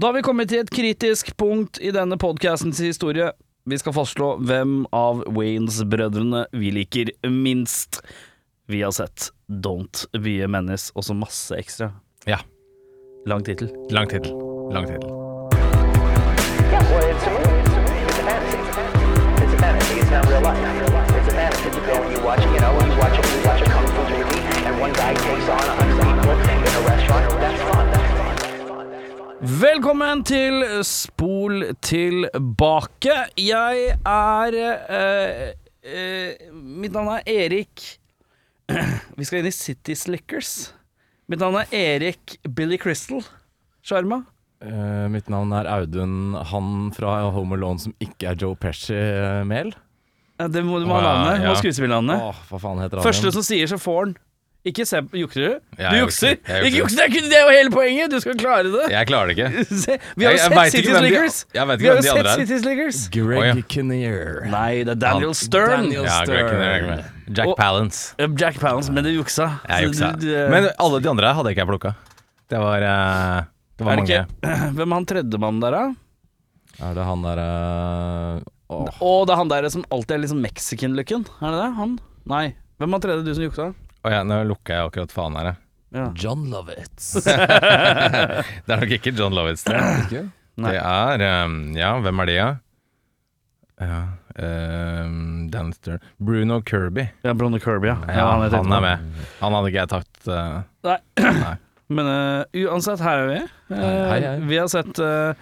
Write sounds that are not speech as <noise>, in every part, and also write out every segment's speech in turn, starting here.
Da har vi kommet til et kritisk punkt i denne podcastens historie. Vi skal fastslå hvem av Waynes-brødrene vi liker minst. Vi har sett Don't Be a Menace, og så masse ekstra. Ja. Lang tittel. Lang tittel. Lang tittel. Yeah, well, it's a movie. It's a fantasy. It's a fantasy. It's not real life. It's a fantasy. You go and you watch, you know, you watch you watch a kung fu movie, and one guy takes on a hundred people in a restaurant. That's fun. That's fun. That's fun. That's fun. Velkommen til Spol tilbake. Jeg er eh, eh, Mitt navn er Erik <clears throat> Vi skal inn i City Slickers. Mitt navn er Erik Billy Crystal Sjarma. Eh, mitt navn er Audun, han fra Home Alone som ikke er Joe Pesci-mel. Eh, Det må du må ha navnet. ja. Må skuespillernavnet. Første som sier, så får han. Ikke se Jukser du? Ja, du jeg jukser! Ikke jukser. det er det er jo hele poenget! Du skal klare det. Jeg klarer det ikke. <laughs> Se, vi har jo sett City Slickers. Vi har jo sett. City Slickers. Greg oh, ja. Kinnear. Nei, det er Daniel Stern. Daniel Ja, Greg Kinnear med. Jack Og- Palance. Jack Palance, men du juksa. Jeg juksa. du- du- Men alle de andre hadde ikke jeg plukka. Det var uh, Det var er mange. ikke <clears throat> Hvem er han tredjemannen der, da? Er det han derre Åh, Og det er han der som alltid er sånn mexican-looken. Er det det? Han? Nei. Hvem var tredje du som juksa? Å ja, nå lukker jeg akkurat faen her, jeg. Ja. John Lovitz. <laughs> <laughs> Det er nok ikke John Lovitz, det. Ikke? Nei. Det er um, Ja, hvem er de, da? Ja, eh, Dan Stern Bruno Kirby. Ja, Bruno Kirby, ja. Ja, han, er, han er med. Han hadde ikke jeg tatt uh, Nei. <clears throat> Nei. Men uh, uansett, her er vi. Uh, Hei, hei. Vi har sett uh,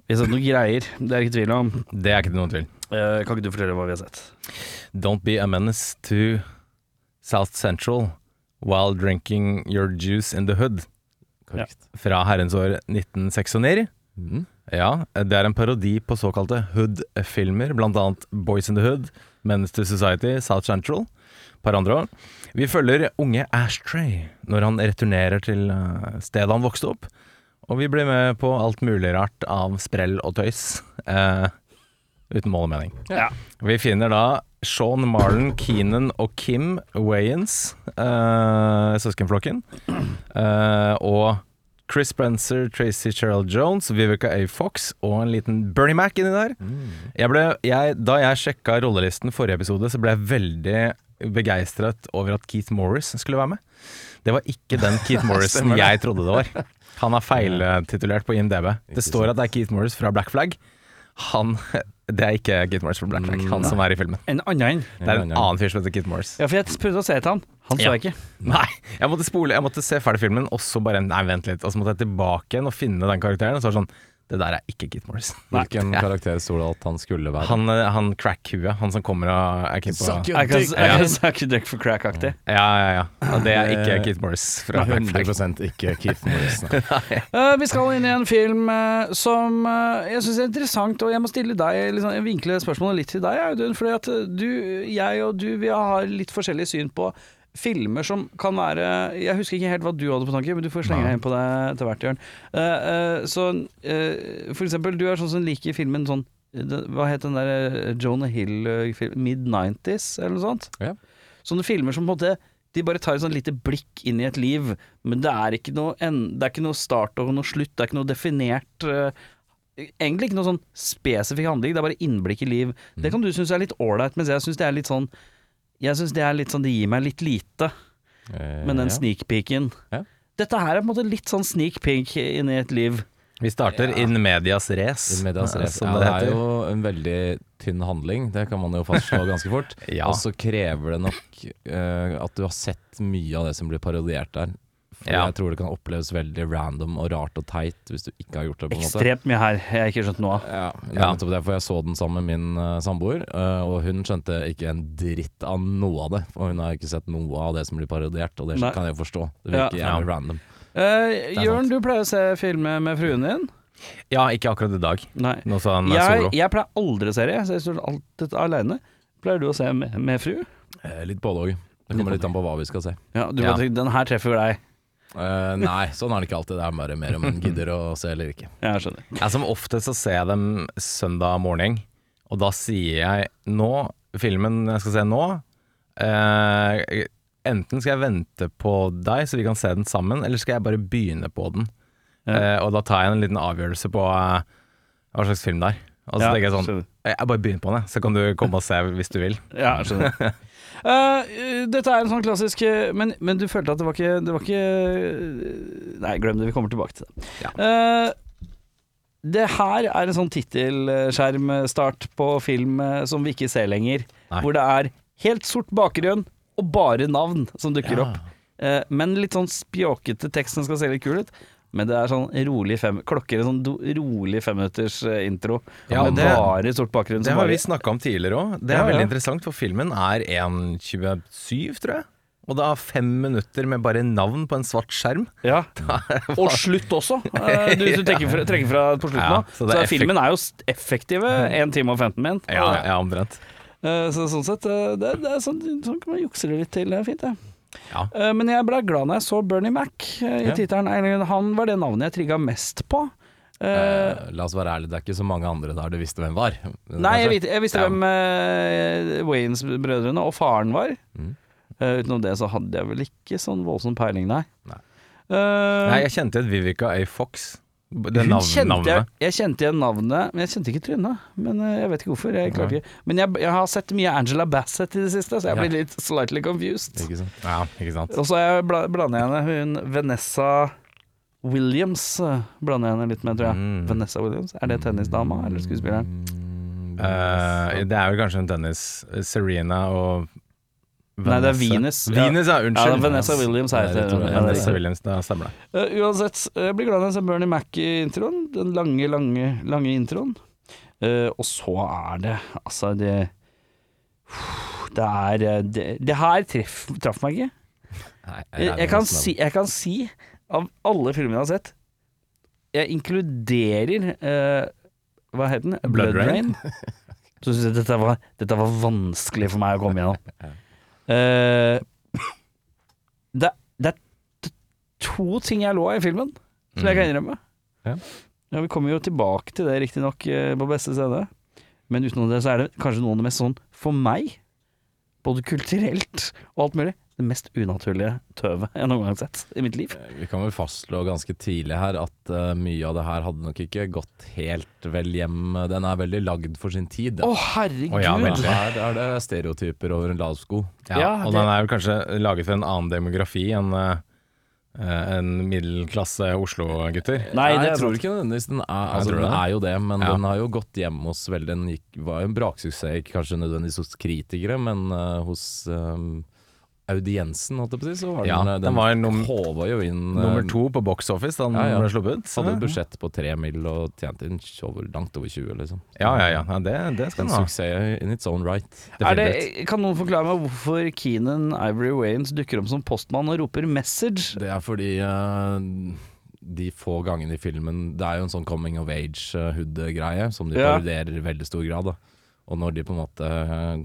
Vi har sett noen greier, det er ikke tvil om. Det er ikke noen tvil. Eh, kan ikke du fortelle hva vi har sett? Don't be a menace to South Central while drinking your juice in the hood. Korrekt. Fra herrens år 1996. Mm. Ja, det er en parodi på såkalte hood-filmer, annet Boys in the Hood, Menace to Society, South Central, par andre år. Vi følger unge Ashtray når han returnerer til eh, stedet han vokste opp, og vi blir med på alt mulig rart av sprell og tøys, eh, uten mål og mening. Ja. Vi finner da Sean Marlon, Keenan og Kim Wayans, uh, søskenflokken, Uh, og Chris Spencer, Tracy Cheryl Jones, Vivica A. Fox og en liten Bernie Mac inni der. Jeg ble, jeg, da jeg sjekka rollelisten forrige episode, så ble jeg veldig begeistret over at Keith Morris skulle være med. Det var ikke den <laughs> Keith Morrison jeg trodde det var. Han er feiltitulert på IMDb. Det står at det er Keith Morris fra Black Flag. Han Det er ikke Kit Morris fra Black Flag, han som er i filmen. En annen. Det er en annen fyr som heter Kit Morris. Ja, for jeg prøvde å se etter han. Han så Ja. jeg ikke. Nei, jeg måtte spole, jeg måtte se ferdig filmen, og så bare Nei, vent litt. Og så måtte jeg tilbake igjen og finne den karakteren. Og så var det sånn Det der er ikke Keith Morris. <laughs> Hvilken Ja. karakter sto det at han skulle være? Han, eh, han crack-huet, han som kommer og er keen på Suck your dick. Ja. kan snakke Duck for crack-aktig. Ja, ja, ja. Og det er ikke Keith Morris fra Black 100 ikke Keith Morris. <laughs> nei. Eh, vi skal inn i en film uh, som uh, jeg syns er interessant, og jeg må stille deg liksom, vinkle spørsmålet litt til deg, Audun. Fordi at du, jeg og du, vi har litt forskjellig syn på filmer som kan være Jeg husker ikke helt hva du hadde på tanke, men du får slenge deg inn på det etter hvert, Jørn. Uh, uh, så uh, for eksempel, du er sånn som liker filmen sånn Hva het den der Jonah Hill-filmen? Mid-90s, eller noe sånt? Ja. Sånne filmer som på en måte de bare tar et sånn lite blikk inn i et liv, men det er ikke noe, en, det er ikke noe start og noe slutt, det er ikke noe definert Egentlig ikke noe sånn spesifikk handling, det er bare innblikk i liv. Det kan du synes er litt ålreit, mens jeg synes det er litt sånn Jeg synes det er litt sånn Det gir meg litt lite Eh, med den ja. sneak peeken. Ja. Dette her er på en måte litt sånn sneak peek inn i et liv. Vi starter in medias race, In medias res. som Ja, det det er jo en veldig tynn handling, det kan man jo fastslå <laughs> ganske fort. Ja. Og så krever det nok uh, at du har sett mye av det som blir parodiert der. For Ja. jeg tror det kan oppleves veldig random og rart og teit hvis du ikke har gjort det. på en måte Ekstremt mye her jeg har ikke skjønt noe av. Ja, Ja. derfor jeg så den sammen med min uh, samboer, uh, og hun skjønte ikke en dritt av noe av det. Og hun har ikke sett noe av det som blir parodiert, og det Nei. kan jeg forstå. Det Ja. virker jævlig random. Uh, Jørn, du pleier å se filmer med fruen din? Ja, ikke akkurat i dag. Nei. Nå sa han Jeg, solo. jeg pleier aldri å se det, så jeg står alltid aleine. Pleier du å se med, med fru? Eh, litt både òg. Det kommer litt an på hva vi skal se. Ja, du Ja. Den her treffer deg. Eh, nei, sånn er det ikke alltid. Det er bare mer om en gidder å se eller ikke. Jeg skjønner. Jeg som oftest så ser jeg dem søndag morgen, og da sier jeg nå, filmen jeg skal se nå uh, Enten skal jeg vente på deg så vi kan se den sammen, eller skal jeg bare begynne på den? Ja. Uh, og da tar jeg en liten avgjørelse på hva slags film det er. Og så Ja, tenker jeg sånn skjønner. Jeg bare begynner på den, så kan du komme og se hvis du vil. Ja, skjønner. <laughs> Eh, dette er en sånn klassisk eh, men, men du følte at det var ikke, det var ikke Nei, glem det. Vi kommer tilbake til det. Ja. Uh, det her er en sånn tittelskjermstart på film eh, som vi ikke ser lenger. Nei. Hvor det er helt sort bakgrunn og bare navn som dukker Ja. opp. Eh, men litt sånn spjåkete tekst som skal se litt kul ut. Men det er sånn rolig fem Klokker en sånn rolig femminutters eh, intro. Ja, med det- bare sort bakgrunn. Det som har vi snakka om tidligere òg. Det er Ja, ja. veldig interessant, for filmen er 1.27, tror jeg. Og det er fem minutter med bare navn på en svart skjerm. Ja. <laughs> Og slutt også. Eh, <laughs> Du, du trekker, fra, trekker fra på slutten Ja, så Så, er filmen er jo effektive 1 time og 15 min. Ja, ja omtrent. Eh, Så sånn sett, det, det er sånn, sånn kan man jukse litt til. Det er fint, det. Ja. Eh, Men jeg ble glad når jeg så Bernie Mac eh, i Ja. tittelen. Han var det navnet jeg trigga mest på. Eh, la oss være ærlige, det er ikke så mange andre der du visste hvem var. Nei, jeg, vet, jeg visste Ja. hvem uh, Waynes-brødrene og faren var. Mm. Uh, utenom det så hadde jeg vel ikke sånn voldsom peiling, nei. Nei. uh, Nei, jeg kjente et Vivica A. Fox. Det navn, kjente jeg, jeg kjente igjen navnet, men jeg kjente ikke trynet. Men eh, jeg vet ikke hvorfor. Jeg ikke Men jeg, jeg har sett mye Angela Bassett i det siste, så jeg blir litt slightly confused. Ikke sant? Ja, ikke sant. Og så jeg bla- blander jeg henne hun Vanessa Williams eh, blander jeg henne litt med, tror jeg. Mm. Vanessa Williams, Er det tennisdama eller skuespilleren? Eh, det er vel kanskje en tennis Serena og Nei, det er Venus. Venus, ja. Ja, Unnskyld. Vanessa Williams heter det. Ja, er Vanessa. Williams, det stemmer det. Uh, uansett, jeg blir glad jeg ser Bernie Mac i introen. Den lange, lange, lange introen. Uh, og så er det Altså, det Det er eh, Det, det her treff, traff meg ikke. Nei, Jeg, jeg, kan si, jeg kan si, av alle filmene jeg har sett Jeg inkluderer uh, Hva het den? Blood Rain. <laughs> Så synes jeg dette var, dette var vanskelig for meg å komme gjennom. Eh, det, det er to ting jeg lå av i filmen, som jeg kan innrømme. Ja. Ja, vi kommer jo tilbake til det, riktignok, eh, på beste scene. Men utenom det så er det kanskje noe av det mest sånn, for meg, både kulturelt og alt mulig, det mest unaturlige tøvet jeg noen gang har sett i mitt liv. Vi kan vel fastslå ganske tidlig her at uh, mye av det her hadde nok ikke gått helt vel hjem. Den er veldig lagd for sin tid. Å, herregud! Å, ja. Her er det stereotyper over en lav sko. Ja, Ja, og det- den er jo kanskje laget for en annen demografi enn eh, eh, en middelklasse Oslo-gutter. Nei, det jeg tror ikke nødvendigvis den er Altså, den er jo det, men Ja. den har jo gått hjem hos vel Den gikk, var jo en braksuksess, ikke kanskje nødvendigvis hos kritikere, men uh, hos um, audiensen, holdt jeg på å si. Så var Ja, den, den, den var num- håva jo inn eh, Nummer to på Box Office da den Ja, ja. ble sluppet Hadde et budsjett på tre mill. og tjente inn over, langt over 20, liksom. Ja, ja, ja. ja det, det skal En den ha. suksess in its own right. Er det, kan noen forklare meg hvorfor Keenan Ivory Waynes dukker opp som postmann og roper 'message'? Det er fordi uh, de få gangene i filmen Det er jo en sånn coming of age-hood-greie som de Ja. parodierer i veldig stor grad. Da. Og når de på en måte eh,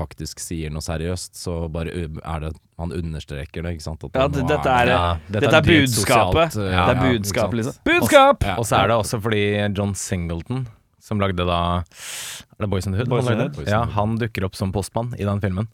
faktisk sier noe seriøst, så bare er det Han understreker det, ikke sant. At Ja, det- er dette er- Ja, Dette er dritt budskapet. sosialt, ja, det er ja, budskap, liksom. Budskap! Ja, Og så er det også fordi John Singleton, som lagde da Er det Boys in the Hood? Boys han in the lagde? Hood. Ja, han dukker opp som postmann i den filmen.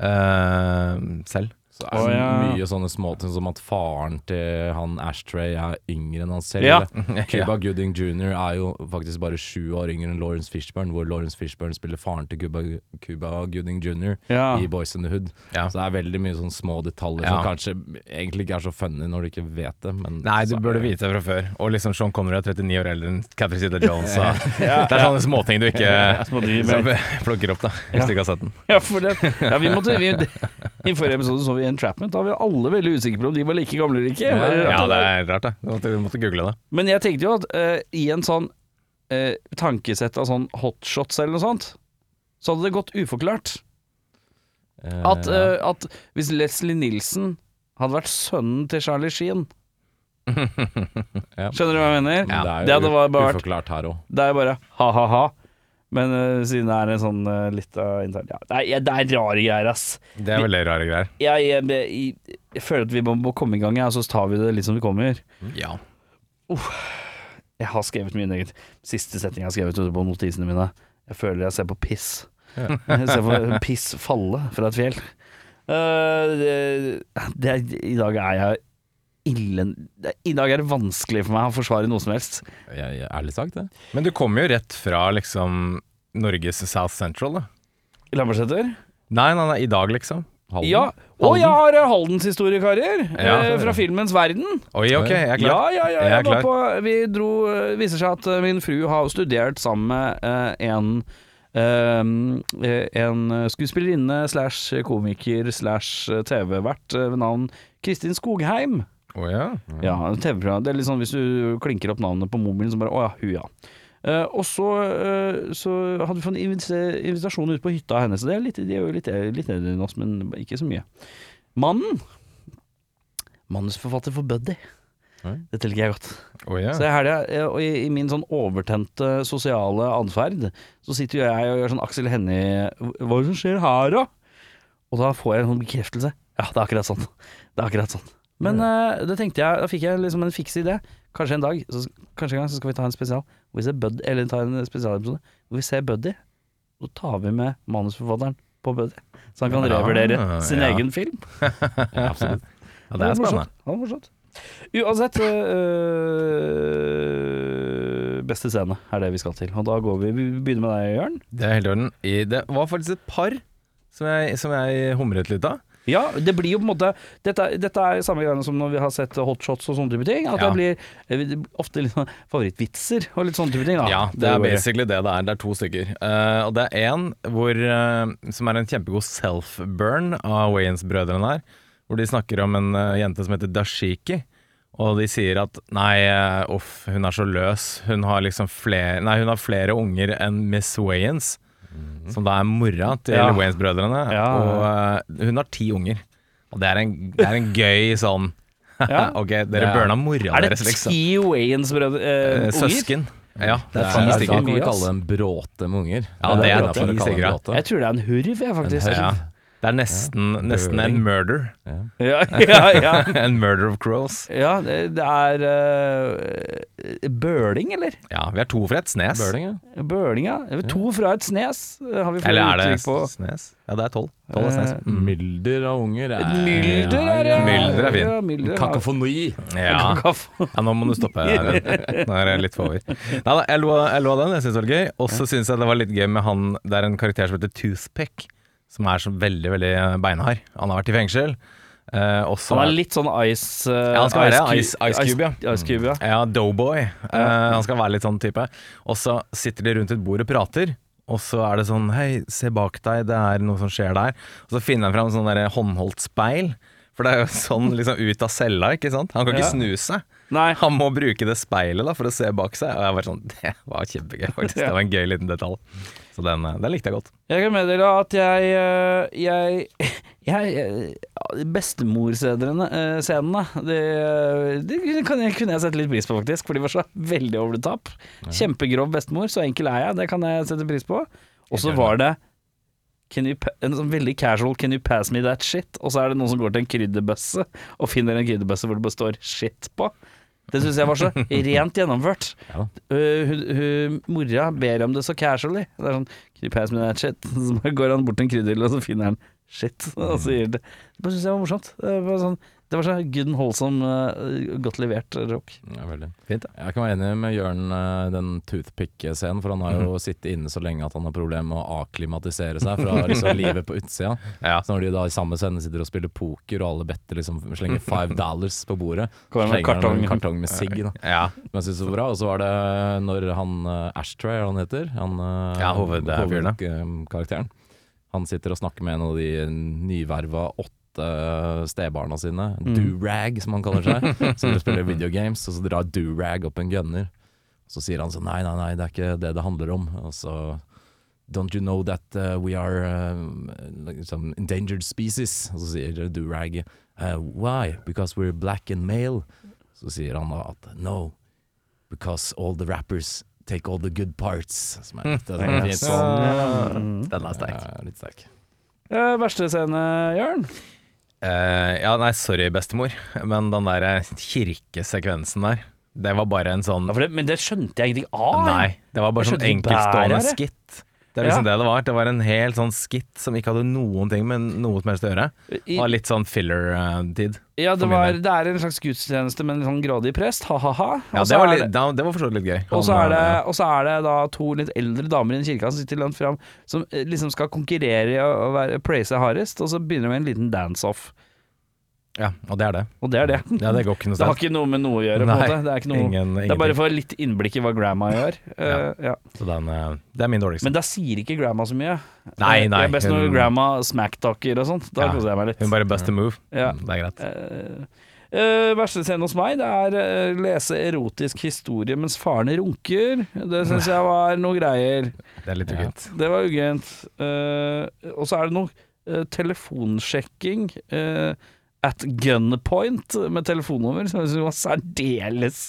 Uh, selv. Så er det ja. mye sånne småting som at faren til han Ashtray er yngre enn han selv. Ja. <laughs> Cuba Gooding jr. er jo faktisk bare sju år yngre enn Lawrence Fishburne, hvor Lawrence Fishburne spiller faren til Cuba, Cuba Gooding jr. I Boys in the Hood. Så det er veldig mye sånne små detaljer som kanskje egentlig ikke er så funny når du ikke vet det, men Nei, du burde vite det fra før. Og liksom Sean Connery er 39 år eldre enn Catherine Zita Jones. så <laughs> Det er sånne småting du ikke <laughs> plukker opp, da. Hvis Ja. du ikke har sett den. Ja, for det, ja, vi måtte vi, I forrige episode så vi Entrapment. Da var vi alle veldig usikre på om de var like gamle eller ikke. Ja, det er rart, det. Du måtte, google det. Men jeg tenkte jo at uh, i en sånn uh, tankesett av sånn hotshots eller noe sånt, så hadde det gått uforklart. Eh, At, eh, at hvis Leslie Nilsen hadde vært sønnen til Charlie Sheen <laughs> ja. Skjønner du hva jeg mener? Ja. Det er det jo hadde bare vært uforklart her òg. Det er bare ha-ha-ha. Men uh, siden det er en sånn uh, litt uh, intern ja, det, er, det er rare greier, ass. Det er veldig rare greier. Jeg, jeg, jeg, jeg føler at vi må, må komme i gang, ja, så tar vi det litt som det kommer. Ja. Jeg har skrevet mye negativt. Siste setning jeg har skrevet ute på notisene mine. Jeg føler jeg ser på piss. <laughs> Jeg ser på piss falle fra et fjell. Eh, det, det, I dag er jeg ille I dag er det vanskelig for meg å forsvare noe som helst. Jeg, jeg, ærlig sagt, det. Men du kommer jo rett fra liksom Norges South Central, da. Lambertseter? Nei, nei, nei, i dag, liksom. Halden. Ja. Og jeg har eh, Haldens historiekarer Ja. eh, fra filmens verden. Oi, ok, jeg er klar. Ja, ja, ja. Jeg er klar. på, vi dro eh, viser seg at eh, min fru har studert sammen med eh, en eh, en skuespillerinne slash komiker slash TV-vert ved navn Kristin Skogheim. Å ja. Ja, TV-program. Det er litt sånn hvis du klinker opp navnet på mobilen, så bare Å ja, hun, ja. Uh, og så, uh, så hadde vi fått en invitasjon ut på hytta hennes. Det er litt, de er jo litt, litt eldre enn oss, men ikke så mye. Mannen Manusforfatter for Buddy. Mm. Dette liker jeg godt. Oh, yeah. Så i helga, eh, og i, i min sånn overtente sosiale atferd, så sitter jo jeg og gjør sånn Aksel Hennie Hva er det som skjer her, da? Og da får jeg en sånn bekreftelse. Ja, det er akkurat sånn. Det er akkurat sånn. Men uh, det tenkte jeg, da fikk jeg liksom en fiks idé. Kanskje en dag, så, kanskje en gang så skal vi ta en spesial hvor vi ser Buddy, eller ta en spesialepisode hvor vi ser Buddy. Så tar vi med manusforfatteren på Buddy, så han kan Ja, revurdere sin ja. egen film. <laughs> Absolutt. Ja, det er spennende. Det var morsomt. Uansett øh, Beste scene er det vi skal til. Og da går vi Vi begynner med deg, Jørn. Det er helt i orden. Det var faktisk et par som jeg, som jeg humret litt av. Ja, det blir jo på en måte Dette, dette er samme greiene som når vi har sett hotshots og sånne type ting. At Ja. det blir eh, ofte litt sånn favorittvitser og litt sånne type ting. Da. Ja, det er basically det det er. Det er to stykker. Uh, og det er én hvor eh, som er en kjempegod self-burn av Wayans-brødrene her. Hvor de snakker om en uh, jente som heter Dashiki. Og de sier at nei, eh, uff, hun er så løs. Hun har liksom flere Nei, hun har flere unger enn Miss Wayans. Som da er mora til Ja. Wayans-brødrene. Ja. Og eh, hun har ti unger. Og det er en, det er en gøy sånn <laughs> Ok, dere ja. er- burna mora Er det deres, liksom. ti Wayans-brødre Eh, eh? Søsken. Ja, det Det er er, ti stykker. kan vi kalle det en bråte med unger. Ja, det er det en stykker, bråte. Jeg tror det er en hurv, jeg, faktisk. Ja. Det er nesten, nesten en murder. Ja, ja, <laughs> ja. <laughs> en murder of crows. ja det, det er uh, Bøling, eller? Ja, vi er to fra et snes. Bøling, ja. Bøling, ja. To fra et snes, eh, har vi flere Eller er det uttrykk på. snes? Ja, det er tolv. Tolv er snes. Eh, Mm. Mylder av unger. er- Mylder er ja. Mylder er fin. Ja, ja. Kakofoni. Ja. Ja, nå må du stoppe. <laughs> her. Nå er jeg litt for over. Nei, da, jeg lo av den, jeg syns det var gøy. Og så syns jeg det var litt gøy med han Det er en karakter som heter Toothpick, som er så veldig, veldig beinhard. Han har vært i fengsel. Eh, også Han er litt sånn ice uh, Ja, han skal være Ice- Ice Cube, ja. Ice Cube, ja. Ja, Doughboy. Eh, han skal være litt sånn type. Og så sitter de rundt et bord og prater. Og så er det sånn Hei, se bak deg, det er noe som skjer der. Og så finner han fram sånn der håndholdt speil. For det er jo <laughs> sånn liksom ut av cella, ikke sant. Han kan ikke Ja. snu seg. Nei. Han må bruke det speilet da for å se bak seg. Og jeg var sånn <laughs> Det var kjempegøy, faktisk. Det var en gøy liten detalj. Så den, eh, den likte jeg godt. Jeg kan meddele at jeg eh, Jeg, <laughs> jeg Bestemorscenene det, det kunne jeg sette litt pris på, faktisk. For de var så veldig over the top. Kjempegrov bestemor, så enkel er jeg. Det kan jeg sette pris på. Og så var det you, en sånn veldig casual 'can you pass me that shit'? Og så er det noen som går til en krydderbøsse og finner en krydderbøsse hvor det bare står 'shit' på. Det syns jeg var så <laughs> rent gjennomført. Ja. Uh, hun, hun, mora ber om det så casually. Det er sånn Can you pass me that shit? <laughs> Så går han bort til en krydderhylle, og så finner han shit. Og så gir det Det syns jeg var morsomt. Det var, sånn, det var så good and wholesome, uh, godt levert rock. Ja, veldig. Fint, det. Jeg kan være enig med Jørn eh, den toothpick-scenen, for han har jo jo sittet inne så lenge at han har problemer med å akklimatisere seg fra liksom <laughs> livet på utsida. Ja. Så når de da i samme scene sitter og spiller poker, og alle better liksom slenger five dollars på bordet, Kommer med slenger kartong. en kartong med sigg. da. Ja. Som jeg synes var bra. Og så var det når han eh, Ashtray, det han heter? Han, eh, Ja, hovedkarakteren. Han sitter og snakker med en av de nyverva åtte stebarna sine. Mm. Do-rag, som han kaller seg. <laughs> Som spiller videogames, og så drar Do-rag opp en gunner. Så sier han sånn Nei, nei, nei, det er ikke det det handler om. Og så Don't you know that uh, we are um, like some endangered species? Og så sier Do-rag uh, Why? Because we're black and male. Så sier han da at no, because all the rappers take all the good parts. Som er litt, det er fint sånn. Den er sterk. Ja, litt sterk. Uh, verste scene, Jørn? Eh, ja, nei, sorry, bestemor, men den der eh, kirkesekvensen der, det var bare en sånn Ja, for det, men det skjønte jeg ingenting av. Nei, det var bare sånn enkeltstående skitt. Det er liksom Ja. det det var. Det var en helt sånn skitt som ikke hadde noen ting med noe som helst å gjøre. I- var litt sånn filler-tid. Ja, det, var, det er en slags gudstjeneste med en sånn grådig prest, ha-ha-ha. Ja, det var, litt, det var for så vidt litt gøy. Og så er, er det da to litt eldre damer i en kirke som sitter langt fram, som eh, liksom skal konkurrere i å være, praise hardest, og så begynner de med en liten dance-off. Ja, og det er det. Og det er det. Ja, det går ikke noe Det har ikke noe med noe å gjøre, på en måte. Det er, ikke noe, Ingen, det er bare for litt innblikk i hva grandma gjør. Uh, ja. Så den, eh, det er min dårligste. Men da sier ikke grandma så mye. Nei, Eh, nei, Det er best når grandma smacktalker og sånt. Da Ja, koser jeg meg litt. Hun bare bust a move. Ja. Det er greit. Uh, Uh, verste scenen hos meg, det er uh, lese erotisk historie mens faren runker. Det syns jeg var noe greier. <laughs> Det er litt uggent. Det var ugent. Uh, og så er det noe uh, telefonsjekking eh, at gunpoint med telefonnummer, som jeg syns var særdeles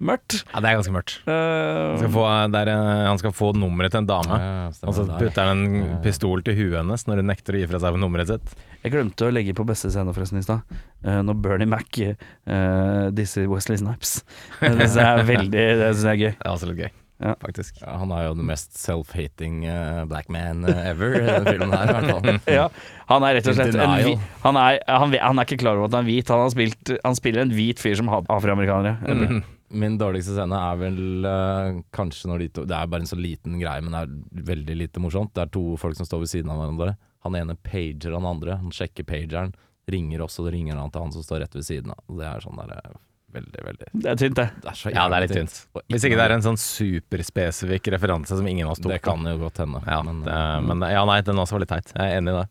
mørkt. Ja, det er ganske mørkt. Eh, Han skal få, det er, eh, han skal få nummeret til en dame, Ja, og så putter han en pistol til huet hennes når hun nekter å gi fra seg nummeret sitt. jeg glemte å legge på beste scene forresten i stad. Eh, når Bernie Mac uh, disser Wesley Snipes. Det syns jeg er veldig Det synes jeg er gøy. Det er også litt gøy, Ja. faktisk. Ja, han er jo den mest self-hating uh, black man eh, ever i den filmen her, i hvert fall. <laughs> Ja, han er rett og slett en hvit han er, han, han er ikke klar over at han er hvit. Han, har spilt, han spiller en hvit fyr som hater afroamerikanere. Mm. Min dårligste scene er vel uh, kanskje når de to Det er bare en så liten greie, men det er veldig lite morsomt. Det er to folk som står ved siden av hverandre. Han ene pager han andre. Han sjekker pageren, ringer også, og ringer han til han som står rett ved siden av. Det er sånn der eh, Veldig, veldig Det er tynt, det. Det er så Ja, det er litt tynt. Hvis ikke det er en sånn superspesifikk referanse som ingen av oss tok Det kan jo godt hende. Ja, men, det, eh, men ja, nei, den også var litt teit. Jeg er enig i det.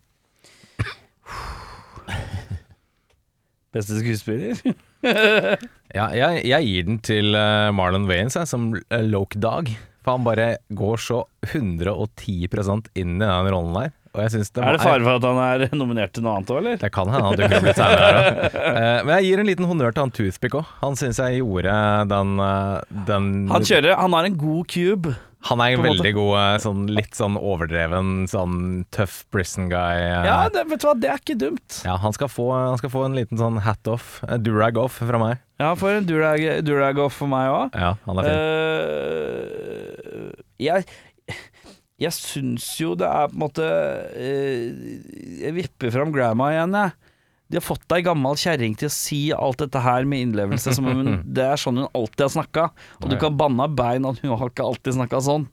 <sighs> Beste skuespiller? <laughs> Ja, jeg, jeg gir den til eh, Marlon Wayans jeg, som uh, Loke Dog. For han bare går så 110% inn i den rollen der. Og jeg synes det Er det fare for at han er <laughs> nominert til noe annet òg, eller? Det kan hende han dukker opp litt. Eh, men jeg gir en liten honnør til han Toothpick òg. Han syns jeg gjorde den, eh, den Han kjører Han har en god cube. Han er en veldig god, eh, sånn litt sånn overdreven, sånn tøff prison guy. eh. Ja, det, vet du hva, det er ikke dumt. Ja, han skal, få, han skal få en liten sånn hat off, durag off fra meg. Ja, for en durag, durag off for meg òg. Ja, han er fin. Uh, jeg jeg syns jo det er på en måte eh, Jeg vipper fram grandma igjen, jeg. De har fått ei gammel kjerring til å si alt dette her med innlevelse. Hun, <laughs> det er sånn hun alltid har snakka. Og du kan banne av bein at hun har ikke alltid snakka sånn.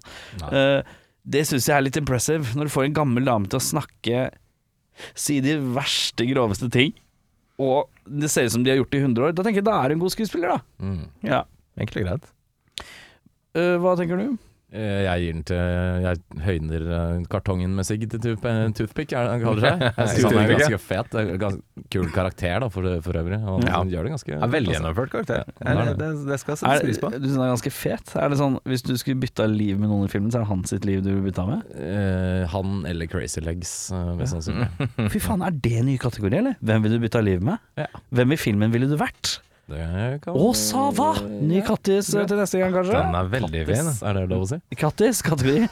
Eh, det syns jeg er litt impressive, når du får en gammel dame til å snakke Si de verste, groveste ting, og det ser ut som de har gjort det i 100 år. Da tenker jeg da er hun en god skuespiller, da. Mm. Ja. Enkelt og greit. Uh, hva tenker du? Eh, Jeg gir den til Jeg høyner eh, kartongen med sigg til tooth- eh, Toothpick, er det han kaller seg. Jeg synes han er ganske fet. Er Ganske kul karakter, da, for, for øvrig. Og Ja. han gjør det ganske Ja, veldig altså. gjennomført karakter. Ja, er det, det. skal settes pris på. du synes han er ganske fet? Er det sånn, Hvis du skulle bytta liv med noen i filmen, så er det hans sitt liv du vil bytte med? Eh, han eller Crazy Legs, eh, mest sannsynlig. Fy faen, er det en ny kategori, eller? Hvem vil du bytte liv med? Ja. Hvem i filmen ville du vært? Det sa Å, Sava! Ny Kattis eh, til neste gang, kanskje? Den er veldig fin. Er det lov å si? Kattis, kategori.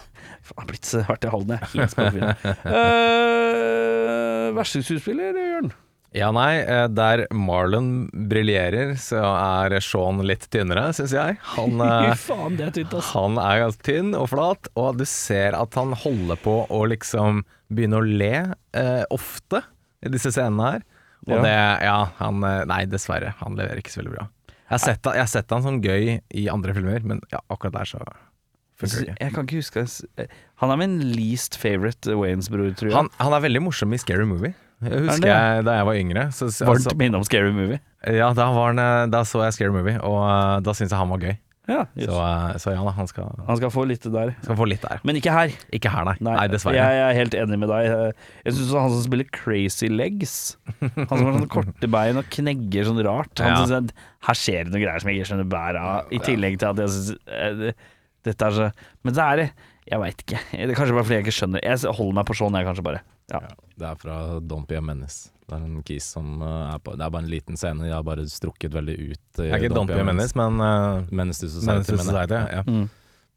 Faen, har blitt så hardt i halden, jeg. Helt skålfin. Uh, <laughs> verste skuespiller, Jørn? Ja, nei, eh, der Marlon briljerer, så er Sean litt tynnere, syns jeg. Han, <laughs> eh, faen, det er tynt, ass. han er ganske tynn og flat, og du ser at han holder på å liksom begynne å le eh, ofte i disse scenene her. Og Ja. det Ja, han eh, Nei, dessverre. Han leverer ikke så veldig bra. Jeg har sett, jeg har sett han som gøy i andre filmer, men ja, akkurat der så. Jeg kan ikke huske eh, Han er min least favorite Waynes-bror, tror jeg. Han, han er veldig morsom i Scary Movie. Jeg husker jeg da jeg var yngre. Så, Varmt altså, minne om Scary Movie. ja, da, var han, eh, da så jeg Scary Movie, og eh, da syntes jeg han var gøy. Ja, Så, eh, så ja da, han skal, Han skal få skal få litt der. Men ikke her. Ikke her, nei. Nei, Nei, dessverre. Jeg er helt enig med deg. Jeg syns han som spiller Crazy Legs Han som har sånne korte bein og knegger sånn rart. Han Ja. synes jeg, Her skjer det noen greier som jeg ikke skjønner bæret av, i tillegg til at jeg syns dette er så Men det er det Jeg veit ikke. Det er kanskje bare fordi jeg ikke skjønner. Jeg holder meg på sånn, jeg, kanskje bare. Ja. Det er fra Don't Be a Menace. Det er en kis som eh, er på Det er bare en liten scene, de har bare strukket veldig ut. i Jeg er ikke Don't Be a Menace, men uh, Menace to Society. Menace to. Society. Ja. Mm.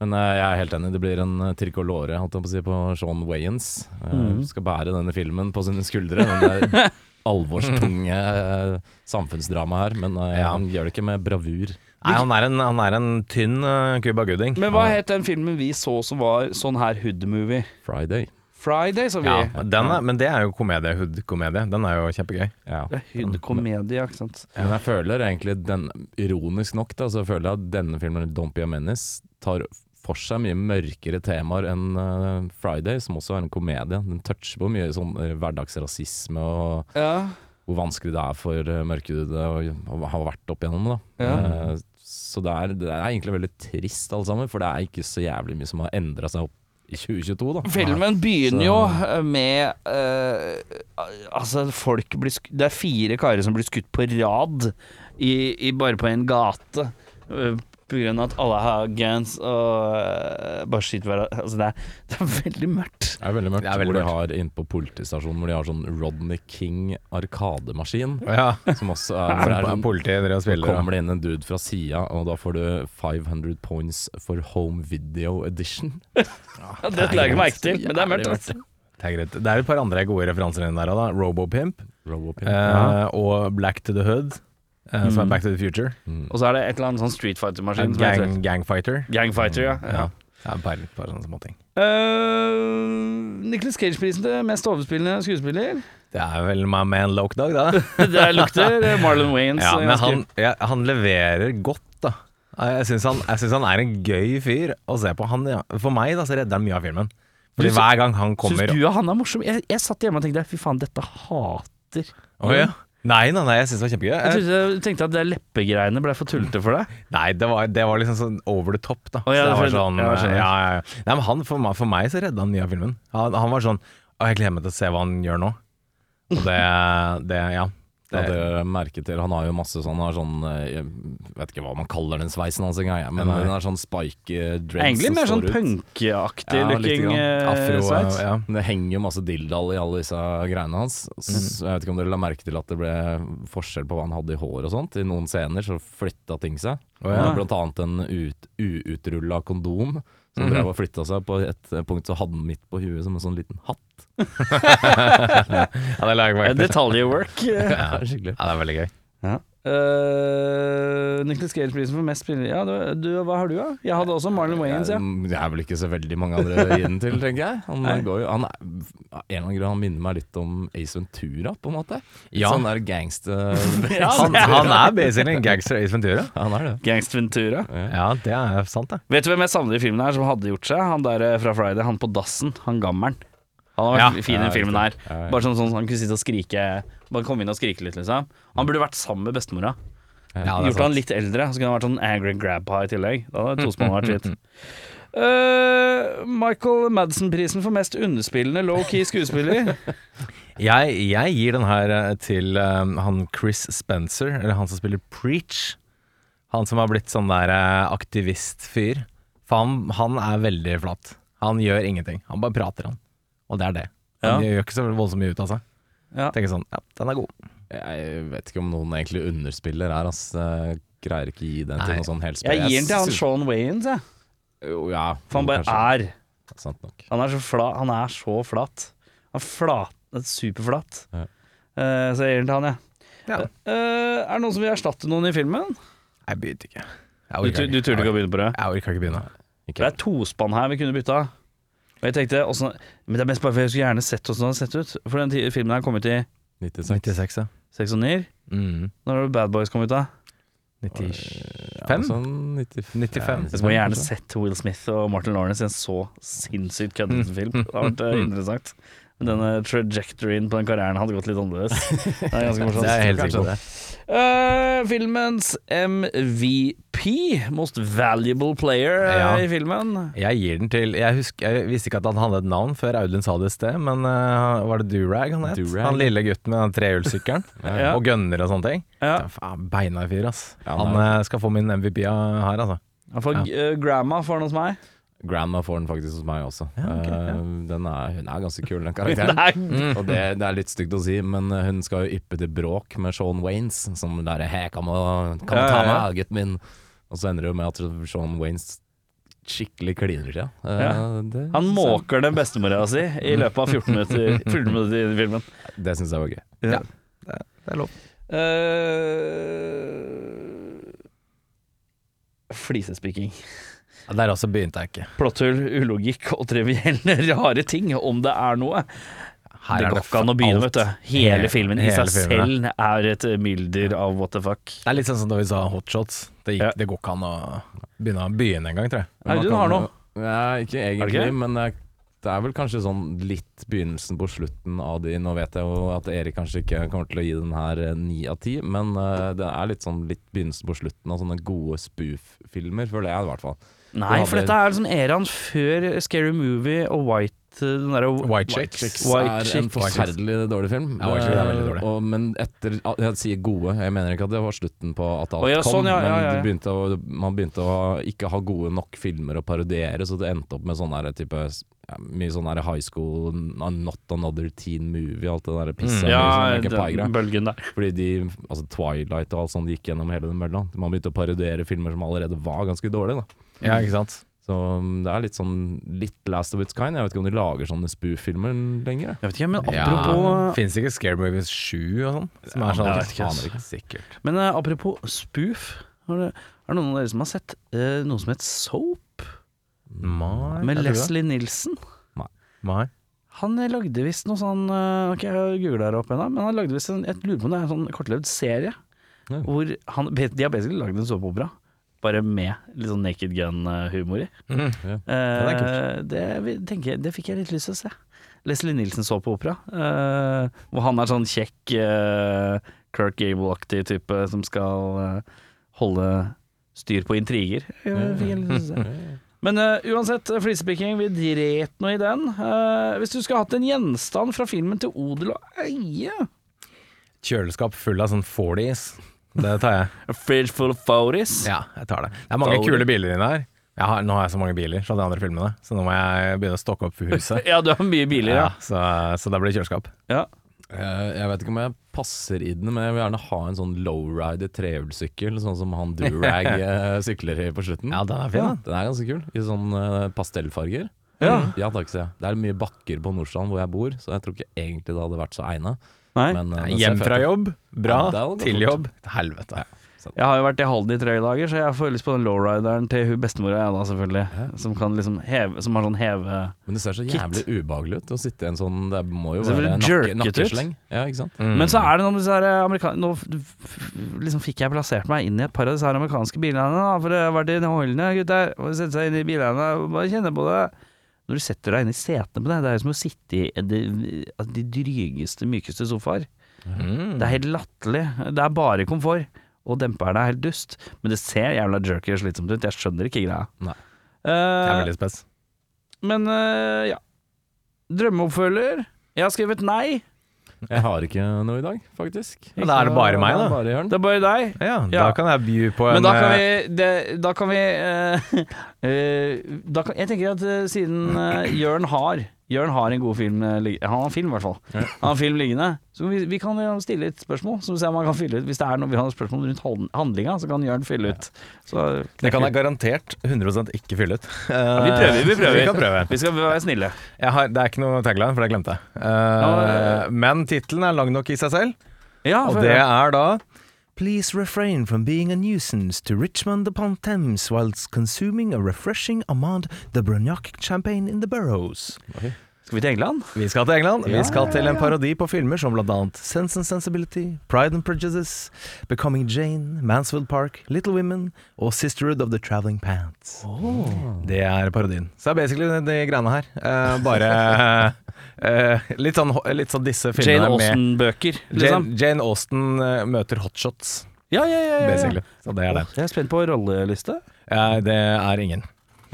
Men uh, jeg er helt enig, det blir en uh, tricolore holdt jeg på, å si, på Sean Wayans. Uh, mm. Skal bære denne filmen på sine skuldre. Den der <laughs> alvorstunge uh, samfunnsdramaet her. Men eh, Ja. han gjør det ikke med bravur. Nei, han er en, han er en tynn uh, Cuba Gooding. Men hva het den filmen vi så som var sånn her hood-movie? Friday. Friday, så vi. Ja, den er, men det er jo komedie, hood-komedie. Den er jo kjempegøy. Ja. Det er hood-komedie, ikke sant. Men jeg føler egentlig den, ironisk nok da, så føler jeg at denne filmen, Don't Be a Menace, tar for seg mye mørkere temaer enn uh, Friday, som også er en komedie. Den toucher på mye sånn uh, hverdagsrasisme og Ja. hvor vanskelig det er for uh, mørkhudede å, å ha vært opp igjennom. Da. Ja. Eh, så det er, det er egentlig veldig trist alle sammen, for det er ikke så jævlig mye som har endra seg opp i 2022. Da. Filmen begynner jo med uh, Altså, folk blir skutt Det er fire karer som blir skutt på rad i, i bare på en gate. eh, av at alle har guns og eh, bare skyter hverandre. Altså, det er, <laughs> det er veldig mørkt. Det er veldig mørkt. Det er veldig hvor de har inne på politistasjonen Hvor de har sånn Rodney King arkademaskin. Ja. Som også er, er sånn, Politiet dere spiller. Så kommer det inn en dude fra sida, og da får du 500 points for home video edition. Ja, det legger jeg merke til, men det er mørkt. Altså. Det er greit. Det er et par andre gode referanser inni der òg, da. Robopimp Robopimp. eh, og Black to the Hood, eh, som er Back to the Future. Mm. Og så er det et eller annet sånn Street Fighter-maskin. som Gang, Gangfighter. Gangfighter, ja. ja. Ja. Det bare, par sånne småting. Uh, Nicholas Cage-prisen til mest overspillende skuespiller. Det er vel my man Loke Dog, da. <laughs> Det lukter Marlon <laughs> Waynes. Ja, eh, men ganske- han, ja, han leverer godt, da. Jeg syns han, jeg synes han er en gøy fyr å se på. Han, ja, for meg da, så redder han mye av filmen. Fordi Syns- hver gang han kommer Syns du at han er morsom? Jeg, jeg satt hjemme og tenkte fy faen, dette hater Å, ja. Nei, nei, nei, jeg syns det var kjempegøy. Jeg trodde, jeg tenkte at det leppegreiene ble for tullete for deg. <laughs> nei, det var, det var liksom sånn over the top, da. Oh, ja, så det var sånn, ja, ja, ja, ja. Nei, men han, for, meg, for meg så redda han mye av filmen. Han, han var sånn Å, jeg gleder meg til å se hva han gjør nå. Og det, det ja. Ja, Det, jeg merke til. Han har jo masse sånn, sånn eh, Jeg vet ikke hva man kaller den sveisen hans engang, men Nei. den er sånn spike eh, dreads Egentlig mer sånn punkaktig. Ja, looking eh, sveis. ja. Det henger jo masse dilldall i alle disse greiene hans. Så Jeg vet ikke om dere la merke til at det ble forskjell på hva han hadde i hår og sånt. I noen scener så flytta ting seg. Oh, ja. Blant annet en ut, uutrulla kondom som drev og flytta seg. På et punkt så hadde han midt på huet som en sånn liten hatt. <laughs> ja, det lager meg Detaljwork. <laughs> Ja, skikkelig. Ja, det er veldig gøy. Ja. Uh, Nicholas Cage-prisen for mest spillere Ja, du, du, hva har du, da? Jeg hadde også Marlon Wayans, ja. Det er vel ikke så veldig mange andre å gi den til, tenker jeg. Han, går jo, han er, en eller annen grunn han minner meg litt om Ace Ventura, på en måte. Ja. Sånn der gangster... <laughs> Ja, <laughs> Han, han er basically en <laughs> gangster Ace Ventura. han er det. Gangst Ventura. Ja, det er sant, det. Vet du hvem jeg savner i filmen her som hadde gjort seg? Han der eh, fra Friday, han på dassen. Han gammelen. Han har vært Ja. fin i den filmen ja. Bare sånn, sånn han kunne sitte og skrike Bare komme inn og skrike litt, liksom. Han burde vært sammen med bestemora. Gjort han litt eldre, så kunne han vært sånn angry grandpa i tillegg. Da hadde tospann vært fint. uh, <laughs> Michael Madsen-prisen for mest underspillende low-key skuespiller. <laughs> Jeg, jeg gir den her eh, til eh, han Chris Spencer, eller han som spiller Preach. Han som har blitt sånn der aktivistfyr. For han, han er veldig flat. Han gjør ingenting. Han bare prater, han. Og det er det. Ja. De gjør ikke så voldsomt mye ut av seg. Ja. Tenker sånn, ja, den er god. Jeg vet ikke om noen egentlig underspiller her, ass. Jeg greier ikke gi den til Nei. noe sånn helspill. Jeg gir den til han Sean Wayans, jeg. Jo, ja. For han bare kanskje. er. Sant nok. Han er så flat. Han er så flat. Han er flat, superflat. Ja. Uh, så jeg gir den til han, jeg. Ja. Uh, er det noen som vil erstatte noen i filmen? Jeg begynte ikke. Jeg Du, du turte ikke å begynne på det? Jeg orka ikke begynne. Det er tospann her vi kunne bytta. Og jeg tenkte også, Men det er mest bare for jeg skulle gjerne sett hvordan den hadde sett ut. For den filmen her kom ut i 96. 96, ja. 6 og 9. Mm. Når har Bad Boys kommet ut, da? 95? Ja, sånn 95. 95. Jeg skulle gjerne sett Will Smith og Martin Lawrence i en så sinnssykt køddete film. Det hadde vært eh, <laughs> interessant. Men denne trajectoryen på den karrieren hadde gått litt annerledes. <laughs> Det er ganske morsomt. Det er helt sikkert sikker på. det. Uh, filmens MVP, Most Valuable Player eh, Ja. i filmen. Jeg gir den til Jeg, husker, jeg visste ikke at han hadde et navn før Audun sa det i sted, men uh, var det Durag han het? Durag. Han lille gutten med den trehjulssykkelen <laughs> Ja. og gønner og sånne ting. Ja. Faen, Beina fyr, ass. Han han eh, skal få min MVP her, altså. Han får eh, Grandma får den hos meg. Grandma får den faktisk hos meg også. Ja, okay, ja. Eh, den er, hun er ganske kul, den <laughs> karakteren. Mm. Og det, det er litt stygt å si, men eh, hun skal jo yppe til bråk med Sean Waynes, som derre Hei, kan du ta ja, ja. meg, gutten min? Og så ender det jo med at Sean Waynes skikkelig kliner til henne. Ja. Uh, Han måker den bestemora si i <laughs> løpet av 14 minutter, 14 minutter i filmen. Det syns jeg var gøy. Ja. Det er lov. Uh, Flisespikking. Der også begynte jeg ikke. Plotthull, ulogikk og trivielle <laughs> rare ting, om det er noe. Her det går ikke an å begynne, vet du. Hele Hele- filmen i seg filmen, selv er et mylder av what the fuck. Det er litt sånn som da vi sa hotshots. Det, gikk, Ja. det går ikke an å begynne, å begynne engang, tror jeg. Men du Audun har noe. Ja, ikke egentlig, det ikke? men det er, det er vel kanskje sånn litt begynnelsen på slutten av de. Nå vet jeg jo at Erik kanskje ikke kommer til å gi den her eh, ni av ti, men eh, det er litt sånn litt begynnelsen på slutten av sånne gode spoof-filmer, føler jeg i hvert fall. Nei, for dette er liksom eraen før Scary Movie og White den der, White Chicks. White er en forferdelig dårlig film. Ja, White Chicks er veldig dårlig. Eh, Og, men etter Jeg sier gode, jeg mener ikke at det var slutten på at alt oh, ja, kom, sånn, ja, men ja, ja. det begynte å, man begynte å ikke ha gode nok filmer å parodiere, så det endte opp med sånn der type ja, Mye sånn high school, not another teen movie, alt det der pisset. Mm. Ja, sånn, den bølgen der. Fordi de, altså Twilight og alt sånt gikk gjennom hele den mølla. Man begynte å parodiere filmer som allerede var ganske dårlige. da Ja, ikke sant. Så um, det er litt sånn litt Last of Its Kind. Jeg vet ikke om de lager sånne spoof-filmer lenger. Jeg vet ikke, men Ja, apropos Fins ikke Scare Movies 7 og sånn? Som er sånn jeg vet ikke, ikke sikkert. Men uh, apropos spoof, er det, er det noen av dere som har sett uh, noe som heter Soap? Mai, Med. Leslie Nilsen? Mai. Han eh, lagde visst noe sånn uh, Ok, jeg googla det opp ennå, men han lagde visst en Jeg lurer på om det er en sånn kortlevd serie. Ja. Hvor han De har basically lagd en såpeopera, bare med litt sånn Naked Gun-humor i. Mm, Eh, er det, vi- tenker jeg, det fikk jeg litt lyst til å se. Leslie Nielsen så på opera, uh, hvor han er sånn kjekk uh, Kirk Gable-aktig type som skal uh, holde styr på intriger. Jeg fikk jeg litt lyst til å se. <laughs> Men eh, uansett, flisepikking, vi dret noe i den. Eh, hvis du skulle hatt en gjenstand fra filmen til odel og eie Kjøleskap full av sånn 40s. Det tar jeg. A fridge full of photos. Ja, jeg tar det. Det er mange Fodis. kule biler inni der. Jeg har, nå har jeg så mange biler fra de andre filmene, så nå må jeg begynne å stokke opp huset. <laughs> Ja, du har mye biler, ja. Ja, så, så da blir det kjøleskap. ja. Eh, Jeg vet ikke om jeg passer i den, men jeg vil gjerne ha en sånn lowrider trehjulssykkel, sånn som han Durag <laughs> eh, sykler i på slutten. Ja, den er fin, Ja, den er ganske kul, i sånn eh, pastellfarger. Ja. Ja takk, sier jeg. Det er mye bakker på Nordstrand hvor jeg bor, så jeg tror ikke egentlig det hadde vært så egna. Nei. Men, eh, Hjem fra jobb, bra. Ja, Til jobb, helvete. Jeg har jo vært i Halden i tre dager, så jeg får lyst på den lowrideren til hun bestemora, jeg da, selvfølgelig. Ja. Som kan liksom heve Som har sånn heve Men det ser så Kit. jævlig ubehagelig ut å sitte i en sånn Det må jo Det være nakke, nakkesleng. Ja, ikke sant? Mm. Men så er det noe med disse her amerikanske Nå liksom fikk jeg plassert meg inn i et par av disse her amerikanske bilene, da. For det har vært i holdene, gutter. Og sette seg inn i bilene og bare kjenne på det. Når du setter deg inn i setene på deg, det er som å sitte i de, de drygeste, mykeste sofaer. Mm. Det er helt latterlig. Det er bare komfort. Og demperen er helt dust. Men det ser jævla jerky og slitsomt ut. Jeg skjønner ikke greia. Nei. Det er Eh, veldig spes. men uh, ja. Drømmeoppfølger. Jeg har skrevet nei. Jeg har ikke noe i dag, faktisk. Ja, da er det bare meg, da. Bare Jørn. Det er bare deg. Ja, Ja. da kan jeg by på en Men da kan eh, vi, det, da kan vi eh, <laughs> eh, da kan, Jeg tenker at eh, siden uh, Jørn har Jørn har en god film eh, Han har en film, i hvert fall. Han har en film liggende. Så vi, vi kan stille et spørsmål, så vi ser om han kan fylle ut. Hvis det er noe vi har spørsmål rundt handlinga, så kan Jørn fylle ut. Så, Det kan jeg garantert 100 ikke fylle ut. Ja, vi prøver, vi prøver. Vi kan prøve. Vi skal være snille. Jeg har, det er ikke noe tagline, for det glemte jeg. Uh, men tittelen er lang nok i seg selv, Ja, og det er da Please refrain from being a nuisance to Richmond upon Thames whilst consuming a refreshing Amand de Brognac champagne in the Burrows. Skal vi til England? Vi skal til England. Ja, Vi skal til en parodi på filmer som annet Sense and Sensibility, Pride and Prejudice, Becoming Jane, Mansfield Park, Little Women og Sisterhood of the Traveling Pants. Det er parodien. Så det er basically de, greiene her. Uh, bare uh, <laughs> litt, sånn, litt sånn disse filmene Jane Austen-bøker, liksom. Jane, Jane Austen eh, møter hotshots, Ja, ja, ja. ja, ja. basically. Så det er det. Jeg er spent på rolleliste. Uh, det er ingen.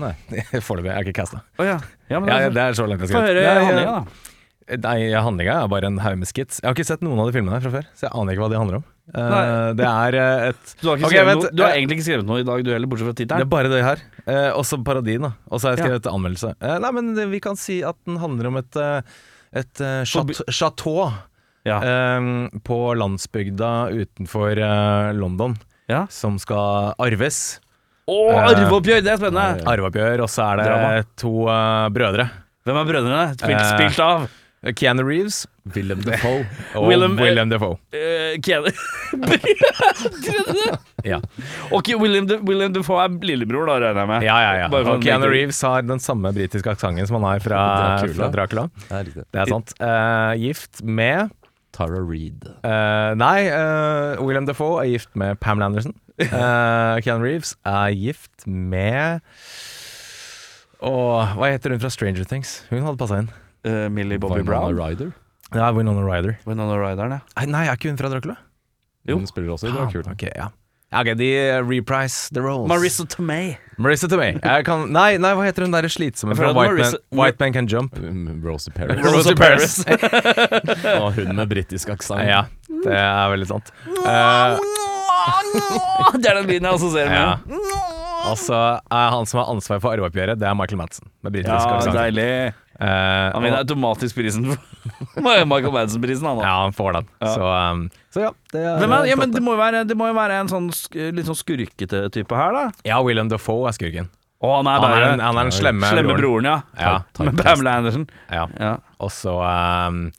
Nei. <laughs> Foreløpig. Jeg er ikke casta. Oh, ja. ja, men Ja, det er så langt jeg Få skal. høre Ja, ja. handlinga, da. Nei, handlinga er bare en haug med skits. Jeg har ikke sett noen av de filmene her fra før, så jeg aner ikke hva de handler om. Eh, Nei. det er eh, et Du har, okay, noe, du har eh, egentlig ikke skrevet noe i dag, du heller, bortsett fra Det er bare det her. Uh, også parodien, da. Og så har jeg Ja. skrevet anmeldelse. Eh, nei, men vi kan si at den handler om et, et chateau Ja. på landsbygda utenfor London ja. som skal arves. Å, Eh, arveoppgjør! Det er spennende. Arveoppgjør, og så er det Drama. to eh, brødre. Hvem er brødrene? Spilt, Eh, spilt av? Keanu Reeves Willem Defoe. <laughs> og Willem- <laughs> Willem, Defoe. Uh, Keanu Trodde? Ja. Ok, William, De, William Defoe er lillebror, da, regner jeg med. Ja, ja, ja. Bare for Og Keanu make- Reeves har den samme britiske aksenten som han har fra Dracula. Dracula. Dracula. Det er riktig. Det er sant. Eh, gift med Tara Reed. Uh, Nei, uh, William Defoe er gift med Pamela Anderson. Uh, <laughs> Keanu Reeves er gift med Og hva heter hun fra Stranger Things? Hun hadde passa inn. Uh, Millie Bobby Winona Brown. Ryder. Ja, Winona Ryder. Winona ja. Nei, Nei, er ikke hun fra Dracula? Jo. Hun spiller også i Ah, Dracula. ok, ja. Ja, ok, de eh, reprise the roles. Marissa Tomei. Marissa Tomei. Jeg kan, nei, nei, hva heter hun derre slitsomme fra White, Marissa- Man, White Man Can Jump? Um, Rosie Paris. Rosie Paris. Og hun med britisk aksent. Ja, det er veldig sant. Uh, Det er den lyden jeg assosierer ja. med. Og så er han som har ansvar for arveoppgjøret, det er Michael Madsen. Med britisk Ja, aksent. deilig. Eh, Han vinner automatisk prisen. <laughs> Michael Madsen-prisen, han da. ja, han får den. Ja. Så, um, så ja. Det er, Hvem er, ja, men det må jo være, det må jo være en sånn sk litt sånn skurkete type her, da. Ja, William Dafoe er skurken. Å, han er Han er, den- han er den slemme, slemme broren. broren, ja. Ja, <laughs> Med Pamela Anderson. ja. Ja. Og så um,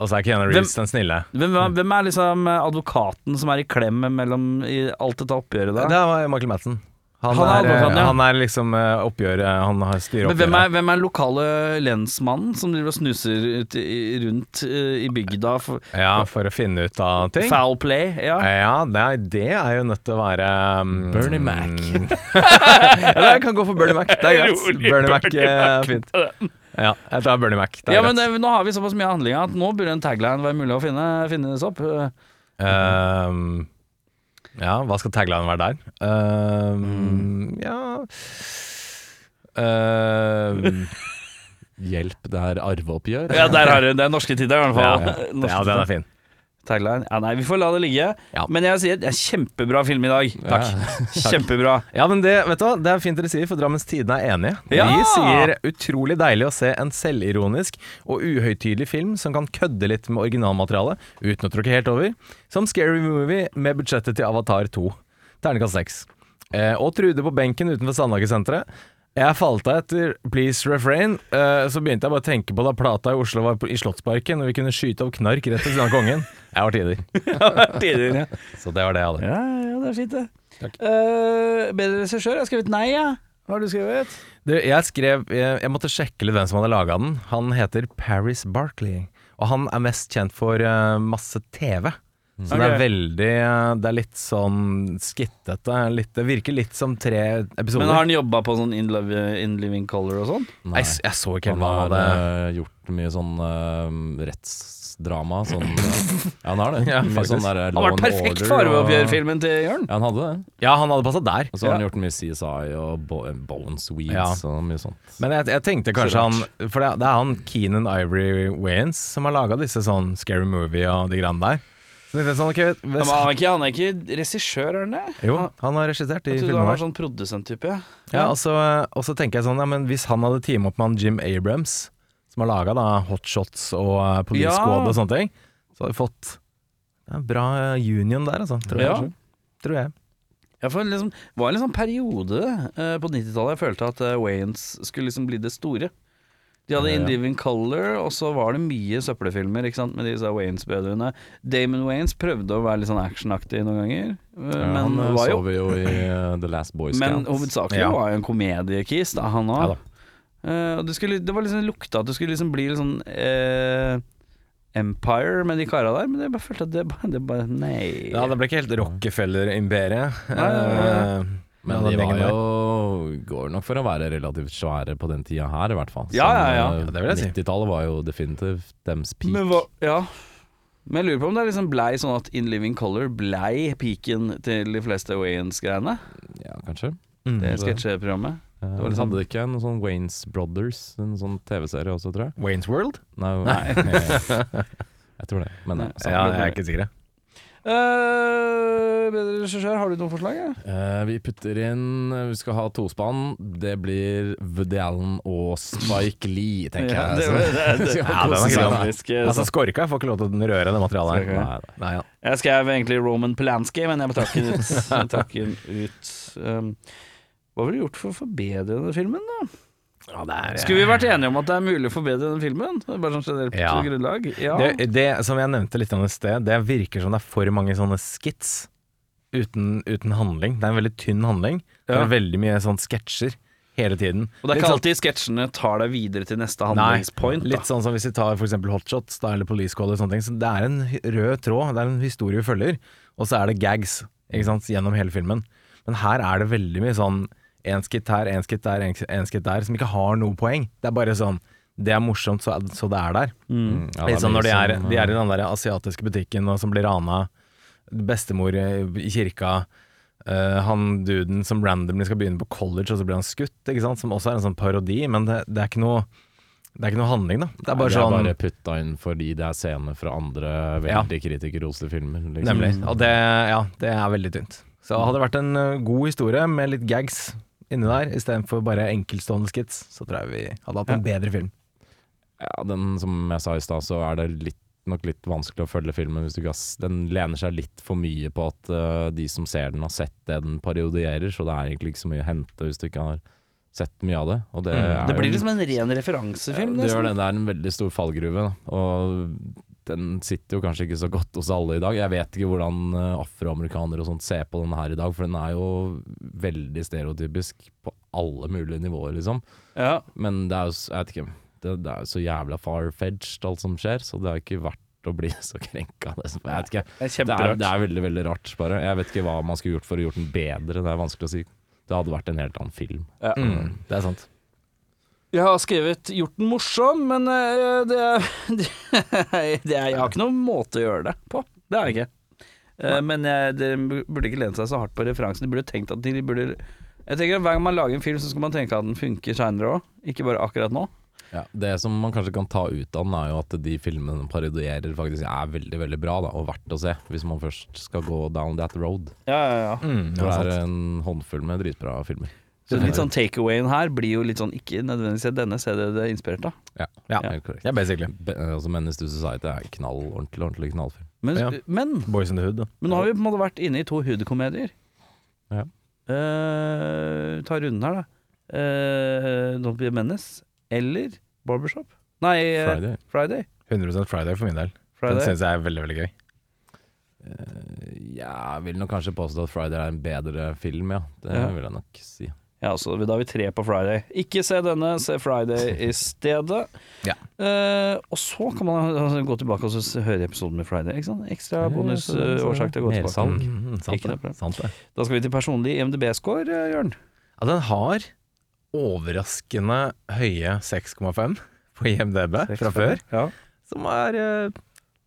Og så er Keanu Reeves den snille. Hvem, hvem er liksom advokaten som er i klem mellom i alt dette oppgjøret, da? Det er Michael Madsen. Han, Han er er, ja. han er liksom eh, oppgjøret Han har styrer Men hvem er, oppgjøret. hvem er lokale lensmannen som driver og snuser ut i, rundt eh, i bygda for Ja, for å finne ut av ting. foul play? Ja. Ja, det er, det er jo nødt til å være um, Bernie Mac. <laughs> Eller jeg kan gå for Bernie Mac. Det er greit. Bernie, Bernie Mac er fint. Ja, jeg tar Bernie Mac. Det er Ja, men greit. eh, nå har vi såpass mye handlinger at nå burde en tagline være mulig å finne, finnes opp. Eh, Um, ja, hva skal taglinen være der? Um, Mm. Ja um, <laughs> Hjelp, det er arveoppgjør. Ja, der har du Det er norske tider, i hvert ja, fall. ja, Norske den er fin. Tagline. Ja, nei, vi får la det ligge. Ja. Men jeg sier det er kjempebra film i dag. <laughs> Takk. Kjempebra. Ja, men det, vet du hva? det er fint dere sier, for Drammens Tidende er enige. Ja! Sier utrolig deilig å se en selvironisk og uhøytidelig film som kan kødde litt med originalmaterialet, uten å tråkke helt over. Som Scary Movie med budsjettet til Avatar 2. Ternekast 6. Eh, og Trude på benken utenfor Sandhagesenteret. Jeg falt av etter Please Refrain, Uh, så begynte jeg bare å tenke på da plata i Oslo var på, i Slottsparken, og vi kunne skyte opp knark rett ved siden av kongen. <laughs> Jeg har tider. Tider, ja. Så det var det jeg hadde. Ja, ja, det er fint, det. Takk. Eh, bedre regissør? Jeg har skrevet nei, ja. Hva har du skrevet? Du, jeg skrev jeg, jeg måtte sjekke litt hvem som hadde laga den. Han heter Paris Barkley. Og han er mest kjent for uh, masse TV. Så det er veldig eh, Det er litt sånn skittete. Litt, det virker litt som tre episoder. Men har han jobba på sånn In, Love, In Living Color og sånn? jeg, jeg så ikke helt hva han hadde gjort mye sånn eh, rettsdrama. Sånn, eh, ja, han har det. <laughs> Ja, sånn der, eh, Han and perfekt farveoppgjør-filmen til Jørn. Ja, han hadde det. Ja, han hadde passa der. Og så har han gjort mye CSI og Bo Bones Weeds Ja. og mye sånt. Men jeg, jeg tenkte kanskje han For det, er han Keenan Ivory Wayans som har laga disse sånn Scary Movie og de greiene der. Sånn, okay, Men hvis, han er ikke, han er ikke regissør, er han det? Jo, han har regissert i trodde han var sånn produsenttype. Ja, og så, og så tenker jeg sånn, ja, men hvis han hadde teamet opp med han Jim Abrams, som har laga Hot Shots og uh, Police Ja. Squad og sånne ting, så har vi fått en bra uh, union der, altså. Tror jeg. Ja. Tror jeg. Ja, for liksom, det var en liksom periode eh, på 90-tallet jeg følte at uh, Wayans skulle liksom bli det store. De hadde. In Living Color, og så var det mye søppelfilmer ikke sant, med disse Wayans-brødrene. Damon Wayans prøvde å være litt sånn actionaktig noen ganger, eh, Ja, men han var jo, så vi jo i uh, The Last Boy Scouts. Men hovedsakelig Ja. var jo en komediekis, da, han òg. Og det, skulle, det var liksom lukta at det skulle liksom bli litt sånn uh, Empire med de kara der, men jeg bare følte at det bare, det bare Nei. Ja, det ble ikke helt Rockefeller-imperiet. Uh, eh, Men de var jo går nok for å være relativt svære på den tida her, i hvert fall. Ja, ja, ja. Ja, det vil jeg si. 90-tallet var jo definitivt dems peak. Men hva Ja. Men jeg lurer på om det liksom blei sånn at In Living Color blei peaken til de fleste Wayans-greiene? Ja, kanskje. Mm. Det det- sketsjeprogrammet. Eh, var liksom- Hadde det ikke en sånn Waynes Brothers, en sånn TV-serie også, tror jeg? Wayne's World? Nei, <laughs> jeg tror det. Men Nei. eh, Ja, jeg er ikke sikker. Uh, bedre regissør, har du noen forslag? Ja? Uh, vi putter inn Vi skal ha tospann. Det blir Woody Allen og Spike Lee, tenker Ja, jeg. det, det, det, <laughs> det, Ja, den er eh, Altså, Skorka får ikke lov til å røre det materialet. Nei, nei. Nei, ja. Jeg skrev egentlig Roman Polanski, men jeg må takke den ut. <laughs> Jeg hva ville du gjort for å forbedre denne filmen, da? Ja, er, Skulle vi vært enige om at det er mulig å forbedre den filmen? Bare sånn generelt Ja. grunnlag? Ja. det, det som jeg nevnte litt om et sted, det virker som det er for mange sånne skits uten, uten handling. Det er en veldig tynn handling. Det er veldig mye sånn sketsjer hele tiden. Og det er ikke sånn- alltid sketsjene tar deg videre til neste Nei, handlingspoint. litt sånn som hvis vi tar eksempel Hotshots da, eller Police Call eller sånne ting. Så det er en rød tråd, det er en historie vi følger, og så er det gags sant, gjennom hele filmen. Men her er det veldig mye sånn én skitt her, én skitt der, én skitt der, som ikke har noe poeng. Det er bare sånn Det er morsomt, så, så det er der. Mm, ja, det er sånn når de er, de er i eh, den der asiatiske butikken og som blir rana. Bestemor i kirka. uh, han duden som randomly skal begynne på college, og så blir han skutt. Ikke sant? Som også er en sånn parodi, men det, det er ikke noe Det er ikke noe handling, da. Det er bare sånn bare putta inn fordi det er scener fra andre Ja. veldig kritikerroste filmer. Liksom. Nemlig. Og det, ja, det er veldig tynt. Så hadde det vært en eh, god historie med litt gags inni der, istedenfor bare enkeltstående skits, så tror jeg vi hadde hatt en bedre film. Ja, den som jeg sa i stad, så er det litt, nok litt vanskelig å følge filmen. Hvis du ikke den lener seg litt for mye på at uh, de som ser den, har sett det den parodierer, så det er egentlig ikke så mye å hente hvis du ikke har sett mye av det. Og det, Mm. er Det blir jo- liksom en ren referansefilm, det gjør det. Det er en veldig stor fallgruve, da. og den sitter jo kanskje ikke så godt hos alle i dag. Jeg vet ikke hvordan eh, afroamerikanere og sånt ser på den her i dag, for den er jo veldig stereotypisk på alle mulige nivåer, liksom. Ja. Men det er jo, jeg vet ikke, det, det er jo så jævla far-fetched alt som skjer, så det har ikke vært å bli <laughs> så krenka. det. Jeg vet ikke. Det er Det er, det er veldig, veldig rart, bare. Jeg vet ikke hva man skulle gjort for å gjort den bedre, det er vanskelig å si. Det hadde vært en helt annen film. Ja. Mm, det er sant. Jeg har skrevet 'gjort den morsom', men eh, det, <laughs> det, det er, Jeg har ikke noen måte å gjøre det på. Det har jeg ikke. Nei. Men jeg, dere burde ikke lene seg så hardt på referansen. De burde tenkt at de burde Jeg tenker at Hver gang man lager en film, så skal man tenke at den funker seinere òg, ikke bare akkurat nå. Ja, det som man kanskje kan ta ut av den, er jo at de filmene den parodierer, faktisk er veldig veldig bra da, og verdt å se, hvis man først skal gå down that road. Ja, ja, ja. Mm, det er er en håndfull med dritbra filmer. Så litt sånn takeawayen her blir jo litt sånn ikke nødvendigvis denne, se det det er inspirert av. Ja, Ja. helt korrekt. Ja, basically. Be altså Menace to Society er en knall, ordentlig, ordentlig knallfilm. Men, Ja. men, Boys in the Hood. Da. men nå har vi på en måte vært inne i to hood-komedier. Ja. Eh, ta runden her, da. Eh, Don't Be a Menace eller Barbershop? Nei, eh, Friday. Friday. 100% Friday for min del. Den Friday. syns jeg er veldig, veldig gøy. Eh, Jeg vil nok kanskje påstå at Friday er en bedre film, ja. Det Ja. vil jeg nok si. Ja, så da har vi tre på Friday. Ikke se denne, se Friday i stedet. <laughs> Ja. Eh, og så kan man altså, gå tilbake og så høre episoden med Friday. Ikke sant? Ekstra Ja, bonus så det er eh, til å gå tilbake. Mm, sant, det. sant det. Da skal vi til personlig IMDb-score, eh, Jørn. Ja, den har overraskende høye 6,5 på IMDb fra før, Ja. som er uh,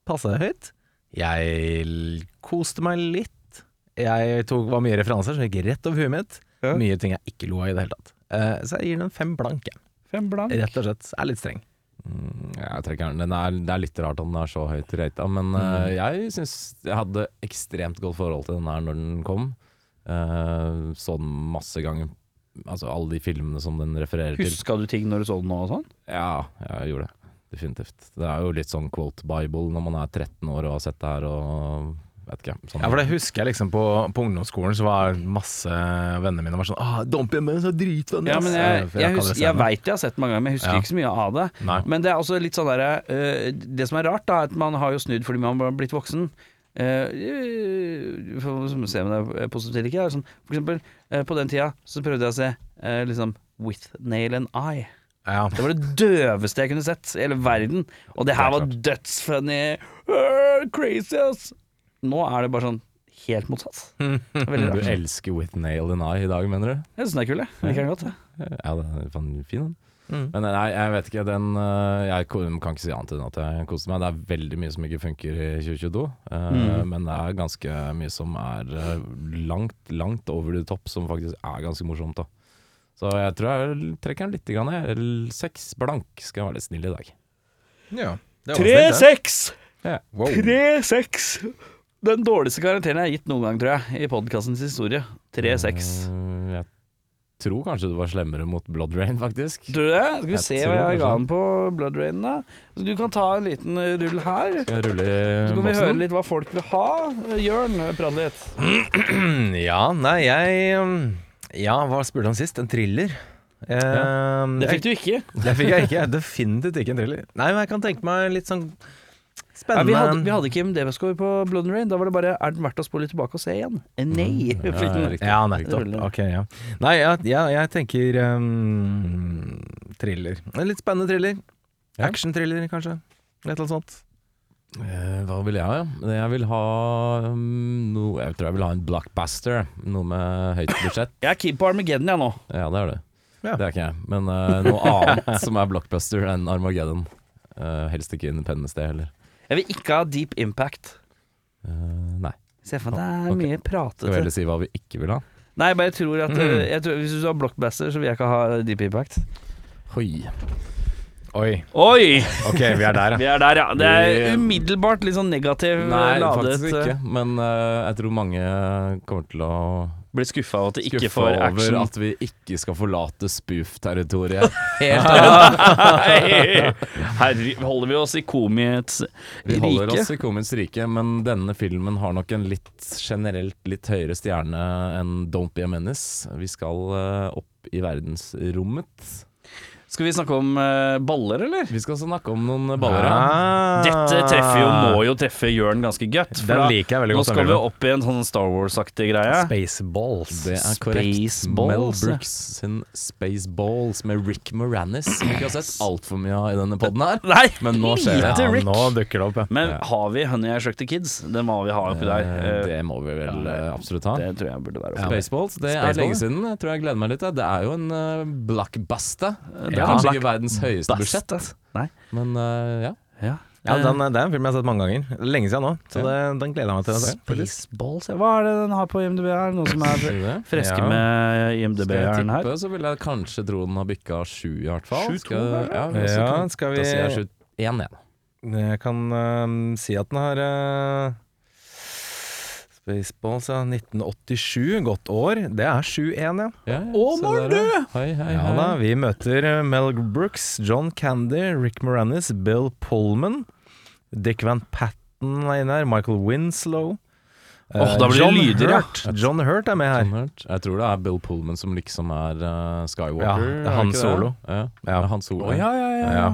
passe høyt. Jeg koste meg litt. Jeg tok, var mye referanser som gikk rett over huet mitt. Ja. Mye ting jeg ikke lo av i det hele tatt. Eh, så jeg gir den fem blank. jeg. Fem blank. Rett og slett. Er litt streng. Mm, Jeg trekker den. den er, det er litt rart at den er så høyt rata, men eh, jeg syns jeg hadde ekstremt godt forhold til den her når den kom. Uh, så den masse ganger. Altså alle de filmene som den refererer til. Huska du ting når du så den nå og sånn? Ja, jeg gjorde det. Definitivt. Det er jo litt sånn quote bible når man er 13 år og har sett det her og vet ikke. Sånn. Ja, for det husker jeg liksom på, på ungdomsskolen, så var masse vennene mine var sånn ah, be man, så dritvenn, Ja, men jeg, jeg, jeg, jeg veit jeg har sett det mange ganger, men jeg husker Ja. ikke så mye av det. Nei. Men det er også litt sånn derre uh, Det som er rart, da, er at man har jo snudd fordi man har blitt voksen. Uh, for å se om det er positivt eller ikke. Sånn, for eksempel, uh, på den tida så prøvde jeg å se uh, liksom With Nail and Eye. Ja. Det var det døveste jeg kunne sett i hele verden. Og det her var dødsfunny. Uh, crazy, ass. Nå er det bare sånn helt motsatt. <laughs> Du elsker With Nail and I i dag, mener du? Jeg syns den er kul, jeg. Liker den godt. jeg. Ja, den er fin, den. Mm. Men nei, jeg vet ikke. Den øh, Jeg kan ikke si annet enn at jeg koser meg. Det er veldig mye som ikke funker i 2022. øh, Mm. Men det er ganske mye som er øh, langt, langt over det topp, som faktisk er ganske morsomt. da Så jeg tror jeg trekker den litt. ned. Seks blank skal jeg være litt snill i dag. ja. Det var snilt, det. seks! Wow. Tre seks! Den dårligste karakteren jeg har gitt noen gang, tror jeg, i podkastens historie. Tre seks. Øh, jeg tror kanskje du var slemmere mot Blood Rain, faktisk. Tror du det? Skal vi Jeg se tror hva jeg ga kanskje. den på Blood Rain, da. Så du kan ta en liten eh, rull her. Skal jeg rulle i Så kan vi høre litt hva folk vil ha. Eh, Jørn, prat litt. <clears throat> Ja, nei, jeg um, Ja, hva spurte han sist? En thriller? Eh, Det fikk du ikke. Det fikk jeg ikke. Definitivt ikke en thriller. Nei, men jeg kan tenke meg litt sånn Ja, vi, hadde, vi hadde ikke MDV-score på Blood and Rain. Da var det bare Er den verdt å spole tilbake og se igjen? Eh, Nei. Ja, ja, nettopp. Riktig. Ok, ja. Nei, ja, ja, jeg tenker um, thriller. En litt spennende thriller. Ja. Action-thriller, kanskje. Et eller annet sånt. Eh, hva vil jeg ha? ja? Jeg vil ha um, noe Jeg tror jeg vil ha en blockbuster. Noe med høyt budsjett. <laughs> Jeg er keen på Armageddon, jeg nå. Ja, det er det. Ja. Det er ikke jeg. Men uh, noe annet som er blockbuster enn Armageddon. Uh, helst ikke Independence Day heller. Jeg vil ikke ha Deep Impact. Eh, nei. Se for deg det er Ok. mye Skal vi pratete. heller si hva vi ikke vil ha? Nei, jeg tror at eh, jeg tror, Hvis du har Blockbuster, så vil jeg ikke ha Deep Impact. Oi. Oi. Oi! Ok, vi er der, <laughs> Vi ja. er der, ja. Det er umiddelbart litt sånn negativ Nei, ladet. faktisk ikke. Men eh, jeg tror mange kommer til å Blir skuffa over at det ikke får action. Skuffa over at vi ikke skal forlate spoof-territoriet. Helt! Herre, holder vi oss i komiets Vi holder oss i komiets rike, men denne filmen har nok en litt generelt litt høyere stjerne enn Don't Be a Menace. Vi skal eh, opp i verdensrommet. Skal vi snakke om eh, baller, eller? Vi skal snakke om noen baller. ja. Ah. Dette treffer jo, må jo treffe Jørn ganske godt. Den da, liker jeg veldig nå godt. skal vi opp i en sånn Star Wars-aktig greie. Spaceballs. Det er korrekt. Spaceballs, Mel ja. Brooks sin Spaceballs med Rick Moranis, som vi ikke har sett altfor mye av i denne poden her. Nei, Men nå skjer det. lite Rick. nå dukker det opp, ja. Men har vi Honey I Shrunk the Kids? Den må vi ha oppi der. Eh, Eh, Det må vi vel eh, absolutt ha. Det tror jeg burde være oppi Spaceballs, det er Spaceball, lenge siden. Jeg tror jeg gleder meg litt. Det er jo en uh, blockbuster. Det Ja, kanskje ikke verdens høyeste budsjett, Nei. men uh, ja. Ja. Ja, Eh, den, det er en film jeg har sett mange ganger. Lenge siden nå, så det, den gleder jeg meg til. Spaceballs. Hva er det den har på IMDb her? Noen som er det? freske Ja. med Skal jeg IMDb-eren her? tippe, så vil jeg kanskje tro den har bikka sju, i hvert fall. Skal, ja, så Ja, skal vi Da sier jeg sju, én, jeg. Jeg kan uh, si at den har øh, Spaceballs, ja. 1987, godt år. Det er 7-1, ja. Ja, ja, Å, se Morten. Hei, hei, Ja hei. da, vi møter øh, Mel Brooks, John Candy, Rick Moranis, Bill Pullman, Dick Van Patten er inne her, Michael Winslow. Åh, Eh, da blir det John lyder, ja. John Hurt er med her. Jeg tror det er Bill Pullman som liksom er uh, Skywalker. Ja, det er Han Solo. Ja, Ja. det er Han Solo. Å, ja, ja, ja. Ja.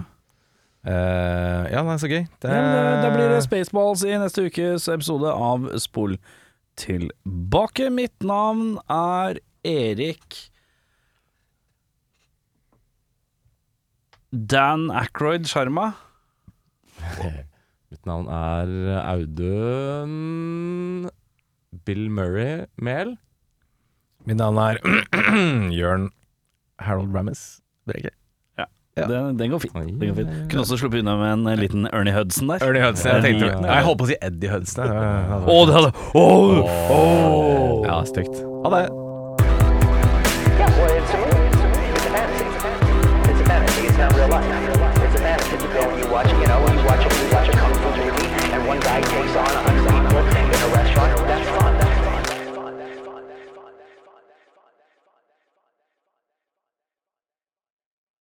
Eh, ja, det er så gøy. Det, men da- Da blir det Spaceballs i neste ukes episode av Spol tilbake. Mitt navn er Erik Dan Ackroyd Sharma. <laughs> Mitt navn er Audun Bill Murray Mehl. Mitt navn er <clears throat> Jørn Harold Rammis Brege. Ja. Den, den går fint. Den går fint. Kunne også sluppet unna med en eh, liten Ernie Hudson der. Ernie Hudson. Jeg tenkte Ja. Nei, Jeg holdt på å si Eddie Hudson. Å, det hadde Åh! Ja, stygt. Ha det.